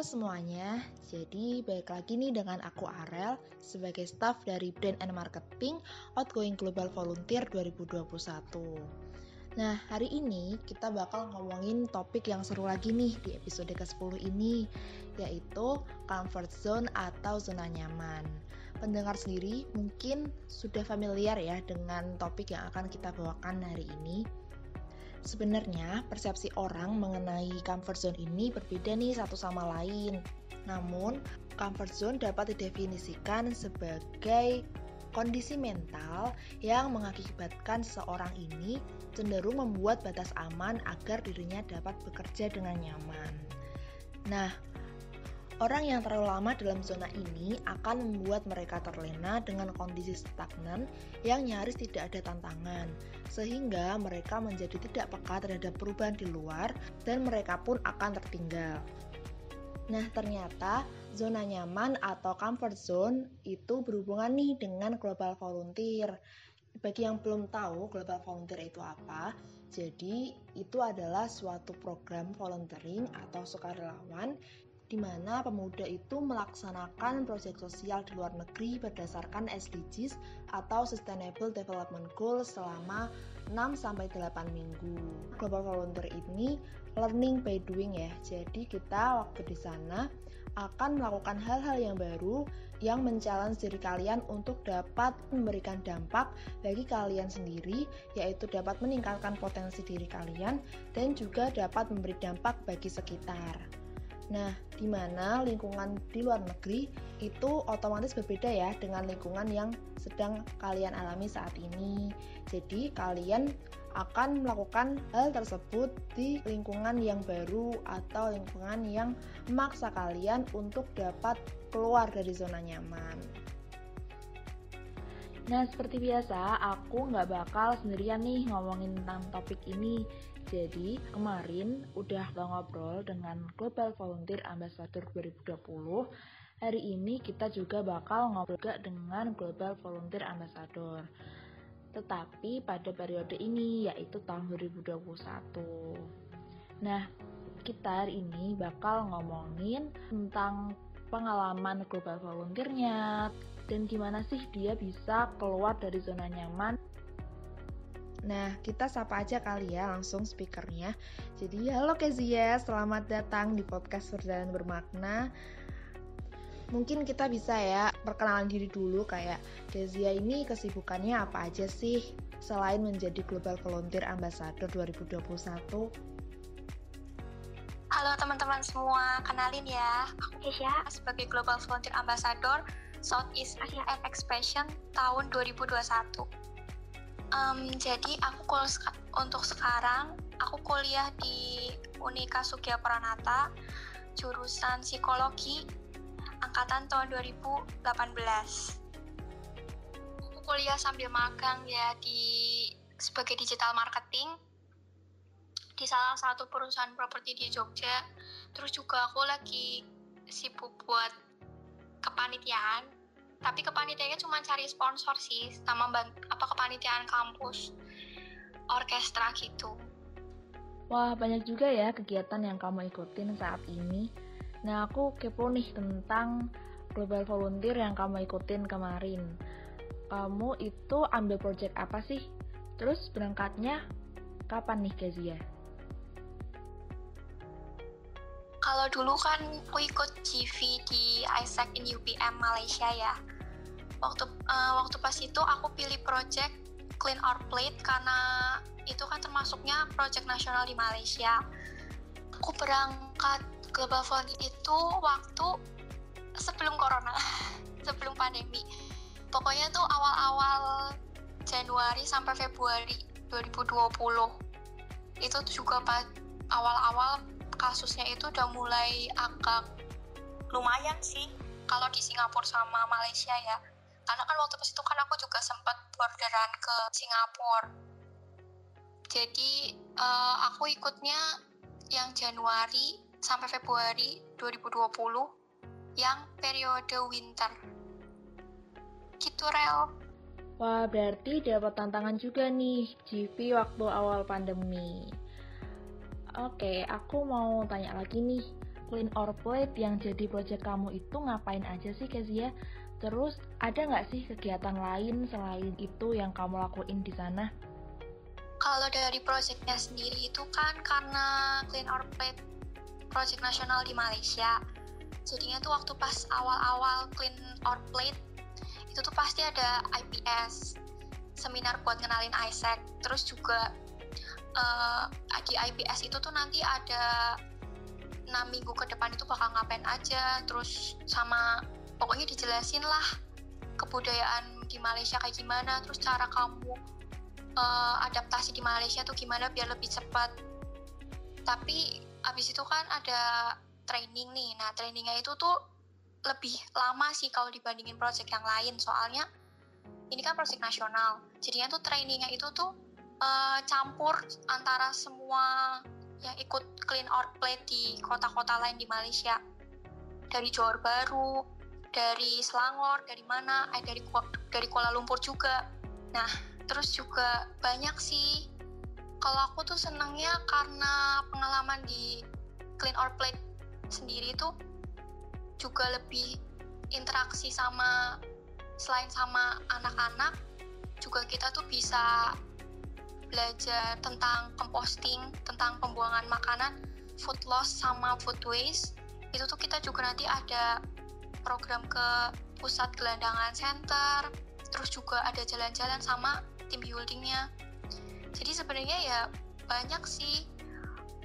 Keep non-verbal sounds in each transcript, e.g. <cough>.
Semuanya, jadi baik lagi nih dengan aku Arel sebagai staff dari Brand and Marketing Outgoing Global Volunteer 2021. Nah, hari ini kita bakal ngomongin topik yang seru lagi nih di episode ke-10 ini, yaitu comfort zone atau zona nyaman. Pendengar sendiri mungkin sudah familiar ya dengan topik yang akan kita bawakan hari ini. Sebenarnya, persepsi orang mengenai comfort zone ini berbeda nih satu sama lain. Namun, comfort zone dapat didefinisikan sebagai kondisi mental yang mengakibatkan seseorang ini cenderung membuat batas aman agar dirinya dapat bekerja dengan nyaman. Nah, Orang yang terlalu lama dalam zona ini akan membuat mereka terlena dengan kondisi stagnan yang nyaris tidak ada tantangan, sehingga mereka menjadi tidak peka terhadap perubahan di luar dan mereka pun akan tertinggal. Nah, ternyata zona nyaman atau comfort zone itu berhubungan nih dengan global volunteer. Bagi yang belum tahu global volunteer itu apa, jadi itu adalah suatu program volunteering atau sukarelawan di mana pemuda itu melaksanakan proyek sosial di luar negeri berdasarkan SDGs atau Sustainable Development Goals selama 6-8 minggu. Global Volunteer ini learning by doing ya, jadi kita waktu di sana akan melakukan hal-hal yang baru yang mencalon diri kalian untuk dapat memberikan dampak bagi kalian sendiri, yaitu dapat meningkatkan potensi diri kalian dan juga dapat memberi dampak bagi sekitar. Nah, di mana lingkungan di luar negeri itu otomatis berbeda ya dengan lingkungan yang sedang kalian alami saat ini. Jadi, kalian akan melakukan hal tersebut di lingkungan yang baru atau lingkungan yang memaksa kalian untuk dapat keluar dari zona nyaman. Nah, seperti biasa, aku nggak bakal sendirian nih ngomongin tentang topik ini. Jadi, kemarin udah ngobrol dengan Global Volunteer Ambassador 2020. Hari ini kita juga bakal ngobrol juga dengan Global Volunteer Ambassador. Tetapi pada periode ini yaitu tahun 2021. Nah, kita hari ini bakal ngomongin tentang pengalaman global volunteernya dan gimana sih dia bisa keluar dari zona nyaman Nah, kita sapa aja kali ya langsung speakernya. Jadi, halo Kezia, selamat datang di podcast Perjalanan Bermakna. Mungkin kita bisa ya perkenalan diri dulu kayak Kezia ini kesibukannya apa aja sih selain menjadi Global Volunteer Ambassador 2021? Halo teman-teman semua, kenalin ya. Aku Kesia sebagai Global Volunteer Ambassador Southeast Asia and Expansion tahun 2021 Um, jadi aku kul untuk sekarang aku kuliah di Unika Sugia Pranata jurusan psikologi angkatan tahun 2018. Aku kuliah sambil magang ya di sebagai digital marketing di salah satu perusahaan properti di Jogja. Terus juga aku lagi sibuk buat kepanitiaan tapi kepanitiaannya cuma cari sponsor sih sama apa kepanitiaan kampus orkestra gitu Wah, banyak juga ya kegiatan yang kamu ikutin saat ini. Nah, aku kepo nih tentang Global Volunteer yang kamu ikutin kemarin. Kamu itu ambil project apa sih? Terus berangkatnya kapan nih, Kezia? Kalau dulu kan aku ikut GV di ISEC in UPM Malaysia ya. Waktu uh, waktu pas itu aku pilih project Clean Our Plate karena itu kan termasuknya project nasional di Malaysia. Aku berangkat Global Fund itu waktu sebelum corona, <laughs> sebelum pandemi. Pokoknya tuh awal-awal Januari sampai Februari 2020. Itu juga awal-awal kasusnya itu udah mulai agak lumayan sih kalau di Singapura sama Malaysia ya. Karena kan waktu pas itu kan aku juga sempat borderan ke Singapura. Jadi uh, aku ikutnya yang Januari sampai Februari 2020 yang periode winter. Gitu rel. Wah, berarti dapat tantangan juga nih GV waktu awal pandemi. Oke, aku mau tanya lagi nih. Clean or Plate yang jadi project kamu itu ngapain aja sih Kezia? Terus ada nggak sih kegiatan lain selain itu yang kamu lakuin di sana? Kalau dari projectnya sendiri itu kan karena Clean or Plate project nasional di Malaysia. Jadinya tuh waktu pas awal-awal Clean or Plate itu tuh pasti ada IPS seminar buat ngenalin ISEC. Terus juga uh, di IPS itu tuh nanti ada enam minggu ke depan itu bakal ngapain aja terus sama pokoknya dijelasin lah kebudayaan di Malaysia kayak gimana terus cara kamu uh, adaptasi di Malaysia tuh gimana biar lebih cepat. Tapi abis itu kan ada training nih nah trainingnya itu tuh lebih lama sih kalau dibandingin project yang lain soalnya ini kan project nasional jadinya tuh trainingnya itu tuh uh, campur antara semua yang ikut clean out plate di kota-kota lain di Malaysia. Dari Johor Baru dari Selangor dari mana eh dari dari Kuala Lumpur juga. Nah terus juga banyak sih. Kalau aku tuh senangnya karena pengalaman di clean or plate sendiri tuh juga lebih interaksi sama selain sama anak-anak juga kita tuh bisa belajar tentang composting, tentang pembuangan makanan, food loss sama food waste. Itu tuh kita juga nanti ada program ke pusat gelandangan center, terus juga ada jalan-jalan sama tim buildingnya. Jadi sebenarnya ya banyak sih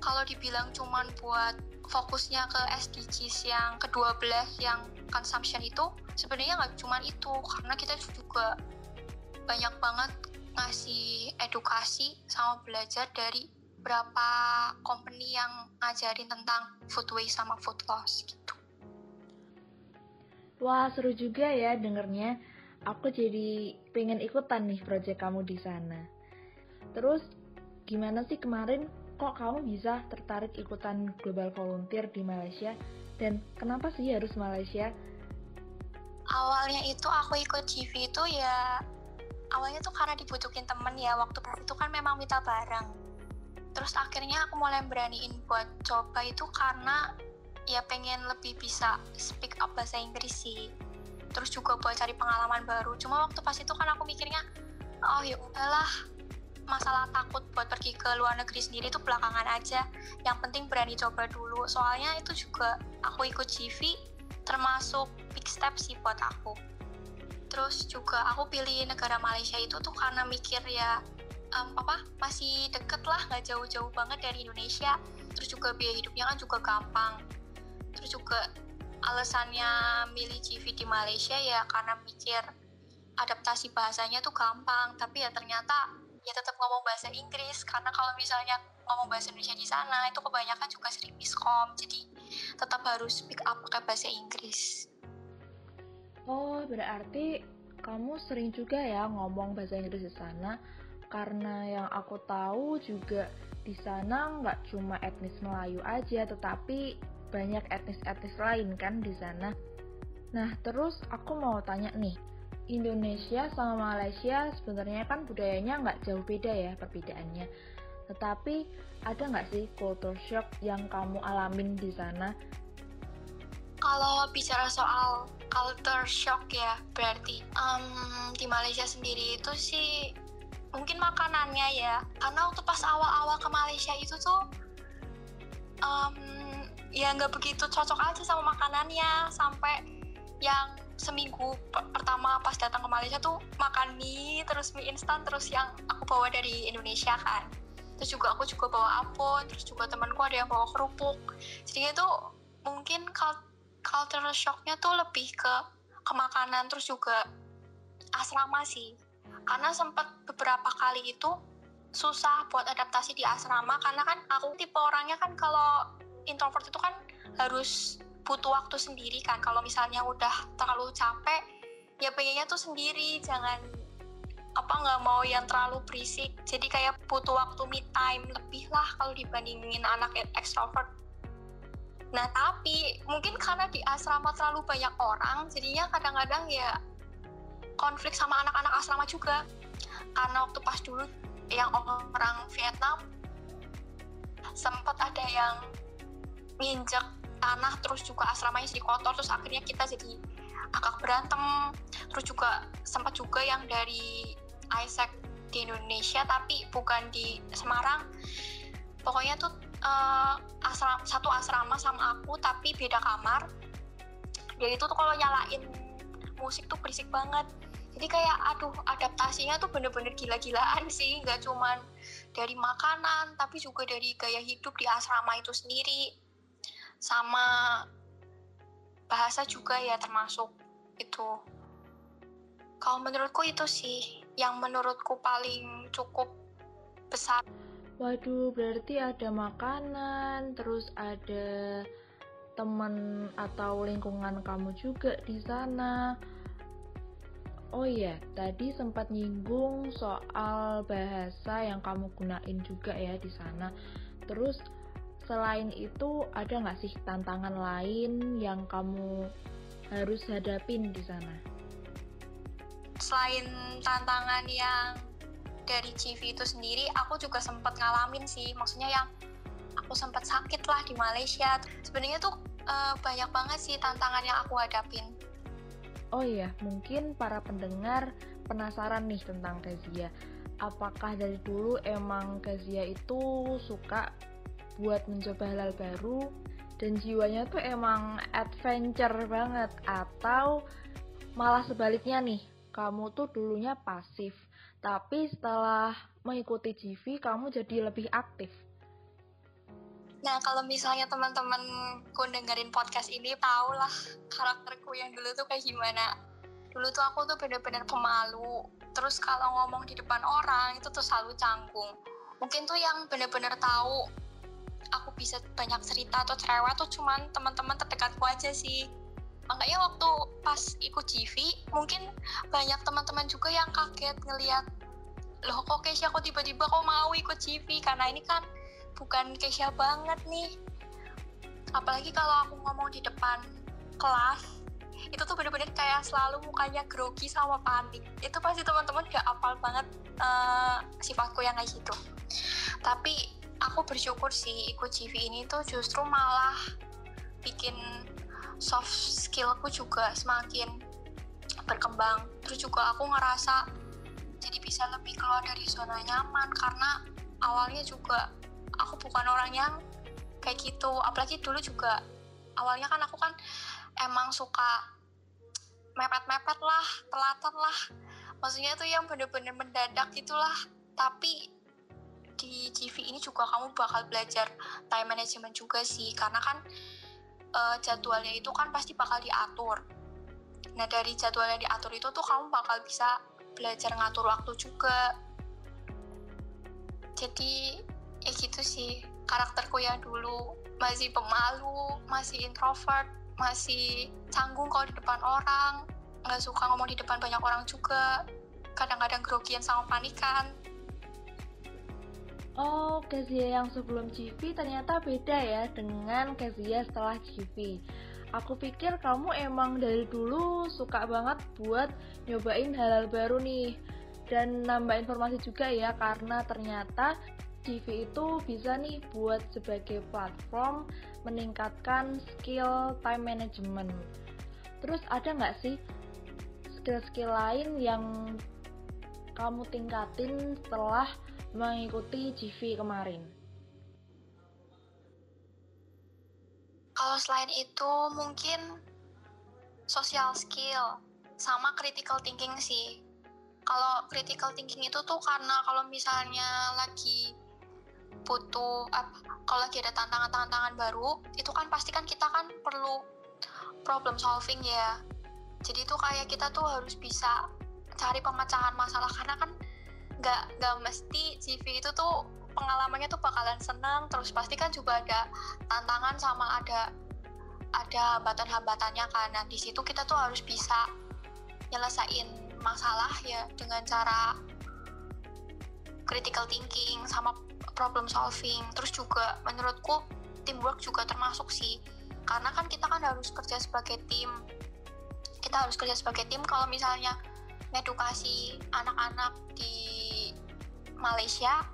kalau dibilang cuman buat fokusnya ke SDGs yang kedua belas yang consumption itu sebenarnya nggak cuman itu karena kita juga banyak banget ngasih edukasi sama belajar dari berapa company yang ngajarin tentang food waste sama food loss gitu. Wah seru juga ya dengernya. Aku jadi pengen ikutan nih project kamu di sana. Terus gimana sih kemarin kok kamu bisa tertarik ikutan Global Volunteer di Malaysia? Dan kenapa sih harus Malaysia? Awalnya itu aku ikut GV itu ya awalnya tuh karena dibutuhin temen ya waktu pas itu kan memang minta bareng terus akhirnya aku mulai beraniin buat coba itu karena ya pengen lebih bisa speak up bahasa Inggris sih. Terus juga buat cari pengalaman baru. Cuma waktu pas itu kan aku mikirnya oh ya udahlah masalah takut buat pergi ke luar negeri sendiri itu belakangan aja. Yang penting berani coba dulu. Soalnya itu juga aku ikut CV termasuk big step sih buat aku terus juga aku pilih negara Malaysia itu tuh karena mikir ya um, apa masih deket lah nggak jauh-jauh banget dari Indonesia. Terus juga biaya hidupnya kan juga gampang. Terus juga alasannya milih GV di Malaysia ya karena mikir adaptasi bahasanya tuh gampang. Tapi ya ternyata ya tetap ngomong bahasa Inggris. Karena kalau misalnya ngomong bahasa Indonesia di sana itu kebanyakan juga sering miskom. Jadi tetap harus speak up pakai bahasa Inggris Oh, berarti kamu sering juga ya ngomong bahasa Inggris di sana karena yang aku tahu juga di sana nggak cuma etnis Melayu aja tetapi banyak etnis-etnis lain kan di sana. Nah terus aku mau tanya nih, Indonesia sama Malaysia sebenarnya kan budayanya nggak jauh beda ya perbedaannya. Tetapi ada nggak sih culture shock yang kamu alamin di sana? Kalau bicara soal culture shock ya berarti um, di Malaysia sendiri itu sih mungkin makanannya ya. Karena waktu pas awal-awal ke Malaysia itu tuh um, ya nggak begitu cocok aja sama makanannya. Sampai yang seminggu pertama pas datang ke Malaysia tuh makan mie terus mie instan terus yang aku bawa dari Indonesia kan. Terus juga aku juga bawa apa terus juga temanku ada yang bawa kerupuk. Jadi itu mungkin kalau cultural shocknya tuh lebih ke ke makanan terus juga asrama sih. Karena sempat beberapa kali itu susah buat adaptasi di asrama karena kan aku tipe orangnya kan kalau introvert itu kan harus butuh waktu sendiri kan. Kalau misalnya udah terlalu capek ya pengennya tuh sendiri jangan apa nggak mau yang terlalu berisik. Jadi kayak butuh waktu me time lebih lah kalau dibandingin anak extrovert Nah tapi mungkin karena di asrama terlalu banyak orang, jadinya kadang-kadang ya konflik sama anak-anak asrama juga. Karena waktu pas dulu yang orang Vietnam sempat ada yang nginjek tanah terus juga asramanya jadi kotor terus akhirnya kita jadi agak berantem terus juga sempat juga yang dari Isaac di Indonesia tapi bukan di Semarang pokoknya tuh uh, asram, satu asrama sama aku tapi beda kamar. Dia itu tuh kalau nyalain musik tuh berisik banget. Jadi kayak aduh adaptasinya tuh bener-bener gila-gilaan sih. Nggak cuman dari makanan tapi juga dari gaya hidup di asrama itu sendiri. Sama bahasa juga ya termasuk itu. Kalau menurutku itu sih yang menurutku paling cukup besar Waduh, berarti ada makanan, terus ada teman atau lingkungan kamu juga di sana. Oh iya, tadi sempat nyinggung soal bahasa yang kamu gunain juga ya di sana. Terus selain itu ada nggak sih tantangan lain yang kamu harus hadapin di sana? Selain tantangan yang dari CV itu sendiri, aku juga sempat ngalamin sih. Maksudnya yang aku sempat sakit lah di Malaysia. Sebenarnya tuh uh, banyak banget sih tantangan yang aku hadapin Oh iya, mungkin para pendengar penasaran nih tentang Kezia. Apakah dari dulu emang Kezia itu suka buat mencoba hal baru dan jiwanya tuh emang adventure banget atau malah sebaliknya nih, kamu tuh dulunya pasif, tapi setelah mengikuti GV kamu jadi lebih aktif. Nah, kalau misalnya teman-teman dengerin podcast ini, tau lah karakterku yang dulu tuh kayak gimana. Dulu tuh aku tuh bener-bener pemalu. Terus kalau ngomong di depan orang, itu tuh selalu canggung. Mungkin tuh yang bener-bener tahu aku bisa banyak cerita atau cerewet tuh cuman teman-teman terdekatku aja sih. Makanya waktu pas ikut GV, mungkin banyak teman-teman juga yang kaget ngeliat loh kok Keisha kok tiba-tiba kok mau ikut GV karena ini kan bukan Keisha banget nih. Apalagi kalau aku ngomong di depan kelas itu tuh bener-bener kayak selalu mukanya grogi sama panik. Itu pasti teman-teman gak apal banget uh, sifatku yang kayak gitu. Tapi aku bersyukur sih ikut GV ini tuh justru malah bikin soft skillku juga semakin berkembang. Terus juga aku ngerasa jadi bisa lebih keluar dari zona nyaman karena awalnya juga aku bukan orang yang kayak gitu. Apalagi dulu juga awalnya kan aku kan emang suka mepet-mepet lah telatan lah. Maksudnya tuh yang bener-bener mendadak itulah. Tapi di GV ini juga kamu bakal belajar time management juga sih. Karena kan uh, jadwalnya itu kan pasti bakal diatur. Nah dari jadwal yang diatur itu tuh kamu bakal bisa belajar ngatur waktu juga. Jadi ya gitu sih. Karakterku ya dulu masih pemalu masih introvert masih canggung kalau di depan orang nggak suka ngomong di depan banyak orang juga. Kadang-kadang grogian sama panikan Oh, Kezia yang sebelum GV ternyata beda ya dengan Kezia setelah GV. Aku pikir kamu emang dari dulu suka banget buat nyobain hal-hal baru nih. Dan nambah informasi juga ya, karena ternyata CV itu bisa nih buat sebagai platform meningkatkan skill time management. Terus ada nggak sih skill-skill lain yang kamu tingkatin setelah mengikuti CV kemarin? Kalau selain itu mungkin social skill sama critical thinking sih. Kalau critical thinking itu tuh karena kalau misalnya lagi butuh apa kalau lagi ada tantangan-tantangan baru itu kan pasti kan kita kan perlu problem solving ya jadi itu kayak kita tuh harus bisa cari pemecahan masalah karena kan nggak nggak mesti CV itu tuh pengalamannya tuh bakalan seneng terus pasti kan juga ada tantangan sama ada ada hambatan-hambatannya kan. Nah di situ kita tuh harus bisa nyelesain masalah ya dengan cara critical thinking sama problem solving. Terus juga menurutku teamwork juga termasuk sih. Karena kan kita kan harus kerja sebagai tim. Kita harus kerja sebagai tim kalau misalnya edukasi anak-anak di Malaysia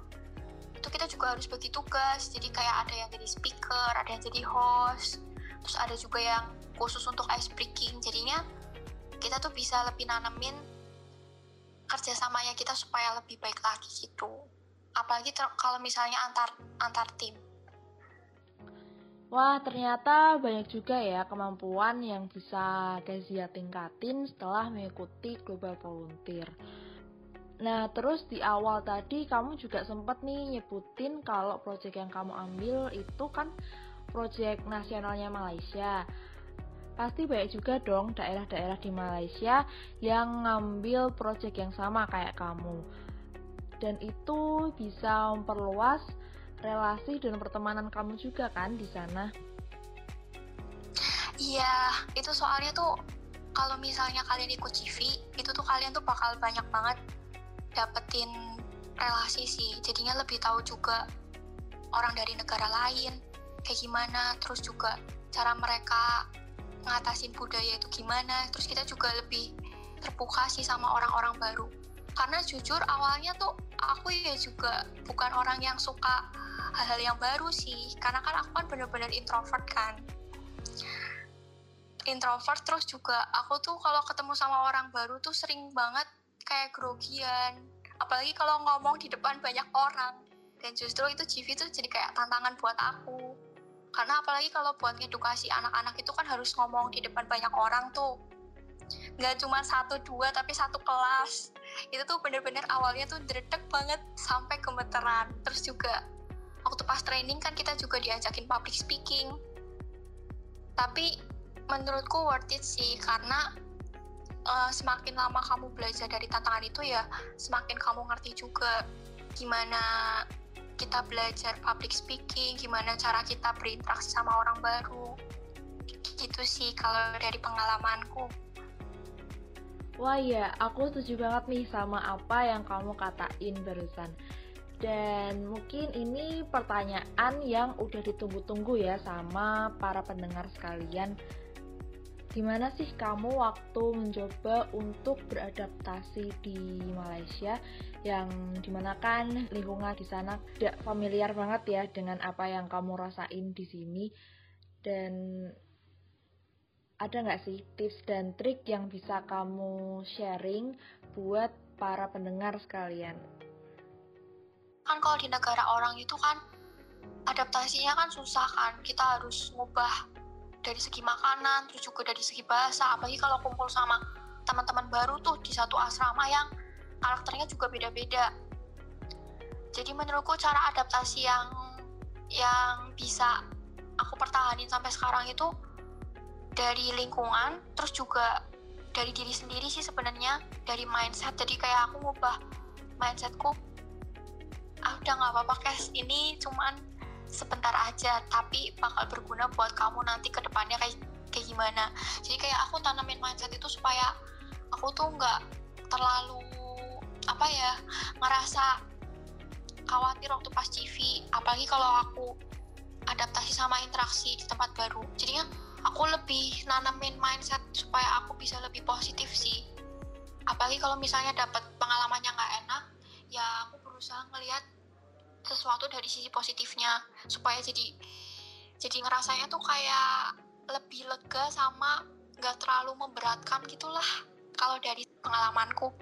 itu kita juga harus bagi tugas. Jadi kayak ada yang jadi speaker ada yang jadi host terus ada juga yang khusus untuk ice breaking. Jadinya kita tuh bisa lebih nanemin kerjasamanya kita supaya lebih baik lagi gitu. Apalagi kalau misalnya antar antar tim Wah, ternyata banyak juga ya kemampuan yang bisa Kezia tingkatin setelah mengikuti Global Volunteer. Nah, terus di awal tadi kamu juga sempat nih nyebutin kalau proyek yang kamu ambil itu kan proyek nasionalnya Malaysia. Pasti banyak juga dong daerah-daerah di Malaysia yang ngambil proyek yang sama kayak kamu. Dan itu bisa memperluas relasi dan pertemanan kamu juga kan di sana? Iya, itu soalnya tuh kalau misalnya kalian ikut CV, itu tuh kalian tuh bakal banyak banget dapetin relasi sih. Jadinya lebih tahu juga orang dari negara lain kayak gimana, terus juga cara mereka ngatasin budaya itu gimana. Terus kita juga lebih terbuka sih sama orang-orang baru. Karena jujur awalnya tuh aku ya juga bukan orang yang suka hal-hal yang baru sih. Karena kan aku kan bener-bener introvert kan. Introvert terus juga aku tuh kalau ketemu sama orang baru tuh sering banget kayak grogian. Apalagi kalau ngomong di depan banyak orang. Dan justru itu CV tuh jadi kayak tantangan buat aku. Karena apalagi kalau buat edukasi anak-anak itu kan harus ngomong di depan banyak orang tuh. Nggak cuma satu dua tapi satu kelas. Itu tuh bener-bener awalnya tuh dredek banget sampai gemeteran. Terus juga waktu pas training kan kita juga diajakin public speaking. Tapi menurutku worth it sih karena uh, semakin lama kamu belajar dari tantangan itu ya semakin kamu ngerti juga gimana kita belajar public speaking gimana cara kita berinteraksi sama orang baru. Gitu sih kalau dari pengalamanku. Wah iya, aku setuju banget nih sama apa yang kamu katain barusan. Dan mungkin ini pertanyaan yang udah ditunggu-tunggu ya sama para pendengar sekalian. Gimana sih kamu waktu mencoba untuk beradaptasi di Malaysia yang di mana kan lingkungan di sana tidak familiar banget ya dengan apa yang kamu rasain di sini dan ada nggak sih tips dan trik yang bisa kamu sharing buat para pendengar sekalian? Kan kalau di negara orang itu kan adaptasinya kan susah kan. Kita harus ngubah dari segi makanan terus juga dari segi bahasa. Apalagi kalau kumpul sama teman-teman baru tuh di satu asrama yang karakternya juga beda-beda. Jadi menurutku cara adaptasi yang yang bisa aku pertahanin sampai sekarang itu dari lingkungan terus juga dari diri sendiri sih sebenarnya dari mindset. Jadi kayak aku ngubah mindsetku ah udah nggak apa-apa guys ini cuman sebentar aja tapi bakal berguna buat kamu nanti ke depannya kayak kayak gimana. Jadi kayak aku tanamin mindset itu supaya aku tuh nggak terlalu apa ya ngerasa khawatir waktu pas CV apalagi kalau aku adaptasi sama interaksi di tempat baru. Jadinya aku lebih nanamin mindset supaya aku bisa lebih positif sih. Apalagi kalau misalnya dapat pengalamannya nggak enak ya aku berusaha ngelihat sesuatu dari sisi positifnya supaya jadi jadi ngerasanya tuh kayak lebih lega sama nggak terlalu memberatkan gitulah kalau dari pengalamanku.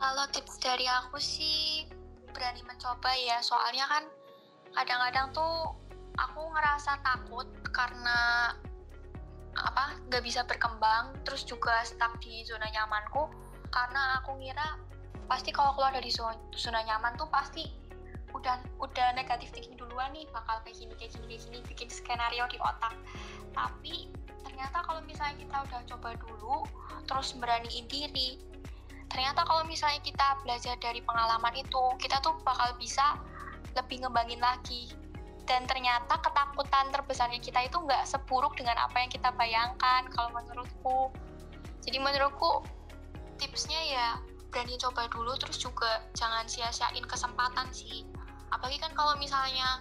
Kalau tips dari aku sih berani mencoba ya. Soalnya kan kadang-kadang tuh aku ngerasa takut karena apa nggak bisa berkembang terus juga stuck di zona nyamanku. Karena aku ngira pasti kalau keluar dari zona, nyaman tuh pasti udah udah negatif thinking duluan nih bakal kayak gini kayak gini kayak gini bikin skenario di otak. Tapi ternyata kalau misalnya kita udah coba dulu terus beraniin diri ternyata kalau misalnya kita belajar dari pengalaman itu kita tuh bakal bisa lebih ngembangin lagi. Dan ternyata ketakutan terbesarnya kita itu nggak seburuk dengan apa yang kita bayangkan kalau menurutku. Jadi menurutku tipsnya ya berani coba dulu terus juga jangan sia-siain kesempatan sih. Apalagi kan kalau misalnya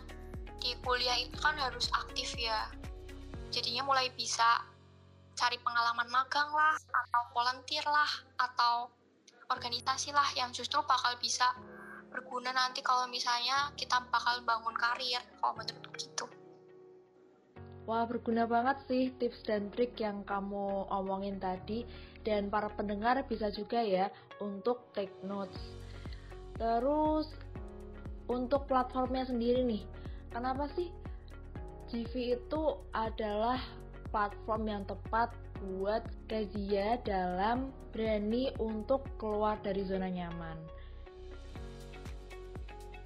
di kuliah itu kan harus aktif ya. Jadinya mulai bisa cari pengalaman magang lah atau volunteer lah atau organisasi lah yang justru bakal bisa berguna nanti kalau misalnya kita bakal bangun karir kalau menurutku gitu. Wah, berguna banget sih tips dan trik yang kamu omongin tadi dan para pendengar bisa juga ya untuk take notes. Terus untuk platformnya sendiri nih, kenapa sih GV itu adalah platform yang tepat buat Kezia dalam berani untuk keluar dari zona nyaman?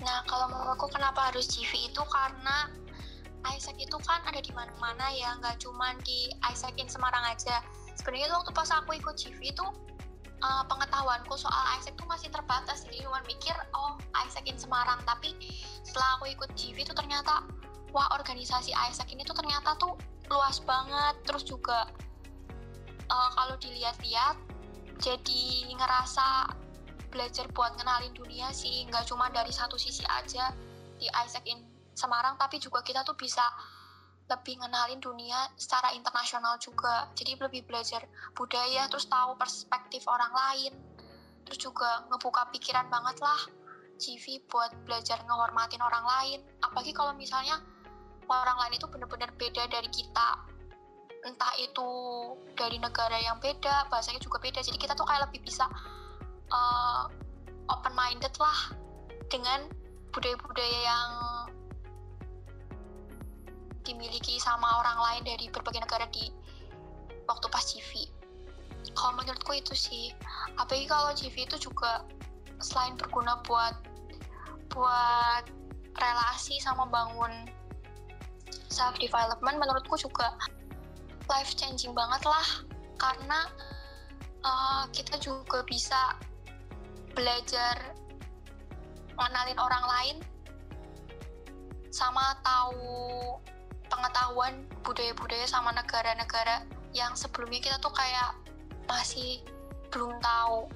Nah, kalau menurutku kenapa harus GV itu karena Isaac itu kan ada di mana-mana ya, nggak cuma di Isaac in Semarang aja. Sebenarnya waktu pas aku ikut GV itu uh, pengetahuanku soal Isaac tuh masih terbatas, jadi cuma mikir oh Isaac in Semarang. Tapi setelah aku ikut GV itu ternyata wah organisasi Isaac ini tuh ternyata tuh luas banget. Terus juga uh, kalau dilihat-lihat jadi ngerasa belajar buat ngenalin dunia sih, nggak cuma dari satu sisi aja di Isaac in Semarang tapi juga kita tuh bisa lebih ngenalin dunia secara internasional juga. Jadi lebih belajar budaya terus tahu perspektif orang lain. Terus juga ngebuka pikiran banget lah CV buat belajar ngehormatin orang lain. Apalagi kalau misalnya orang lain itu bener-bener beda dari kita. Entah itu dari negara yang beda bahasanya juga beda. Jadi kita tuh kayak lebih bisa uh, open minded lah dengan budaya-budaya yang dimiliki sama orang lain dari berbagai negara di waktu pas CV. Kalau menurutku itu sih, apalagi kalau CV itu juga selain berguna buat buat relasi sama bangun self development, menurutku juga life changing banget lah karena uh, kita juga bisa belajar mengenalin orang lain sama tahu pengetahuan budaya-budaya sama negara-negara yang sebelumnya kita tuh kayak masih belum tahu.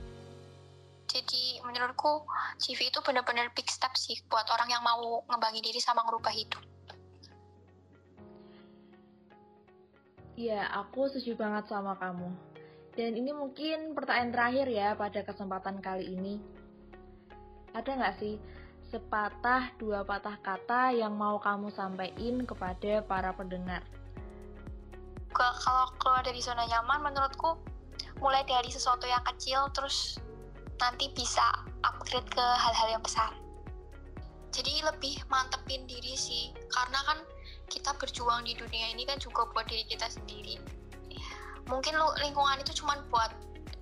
Jadi menurutku CV itu benar-benar big step sih buat orang yang mau ngembangin diri sama ngerubah hidup. Iya, aku setuju banget sama kamu. Dan ini mungkin pertanyaan terakhir ya pada kesempatan kali ini. Ada nggak sih sepatah dua patah kata yang mau kamu sampaikan kepada para pendengar? Kalau keluar dari zona nyaman, menurutku mulai dari sesuatu yang kecil, terus nanti bisa upgrade ke hal-hal yang besar. Jadi lebih mantepin diri sih, karena kan kita berjuang di dunia ini kan juga buat diri kita sendiri. Mungkin lingkungan itu cuma buat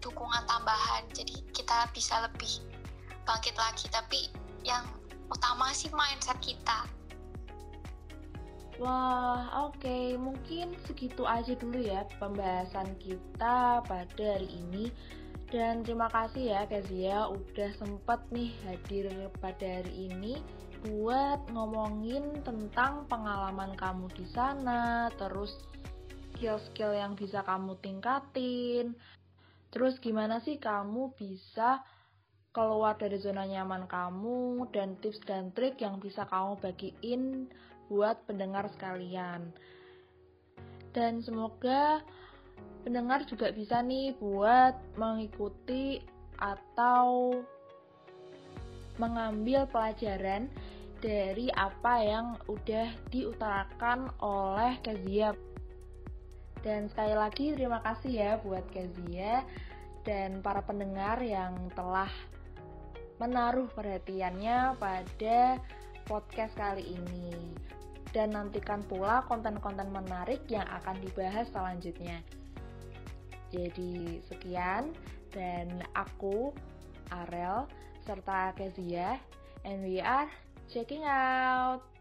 dukungan tambahan, jadi kita bisa lebih bangkit lagi. Tapi yang utama sih mindset kita. Wah, oke, okay. mungkin segitu aja dulu ya pembahasan kita pada hari ini. Dan terima kasih ya Kezia udah sempat nih hadir pada hari ini buat ngomongin tentang pengalaman kamu di sana, terus skill-skill yang bisa kamu tingkatin. Terus gimana sih kamu bisa keluar dari zona nyaman kamu dan tips dan trik yang bisa kamu bagiin buat pendengar sekalian. Dan semoga pendengar juga bisa nih buat mengikuti atau mengambil pelajaran dari apa yang udah diutarakan oleh Kezia. Dan sekali lagi terima kasih ya buat Kezia dan para pendengar yang telah menaruh perhatiannya pada podcast kali ini. Dan nantikan pula konten-konten menarik yang akan dibahas selanjutnya. Jadi sekian dan aku Arel serta Kezia and we are checking out.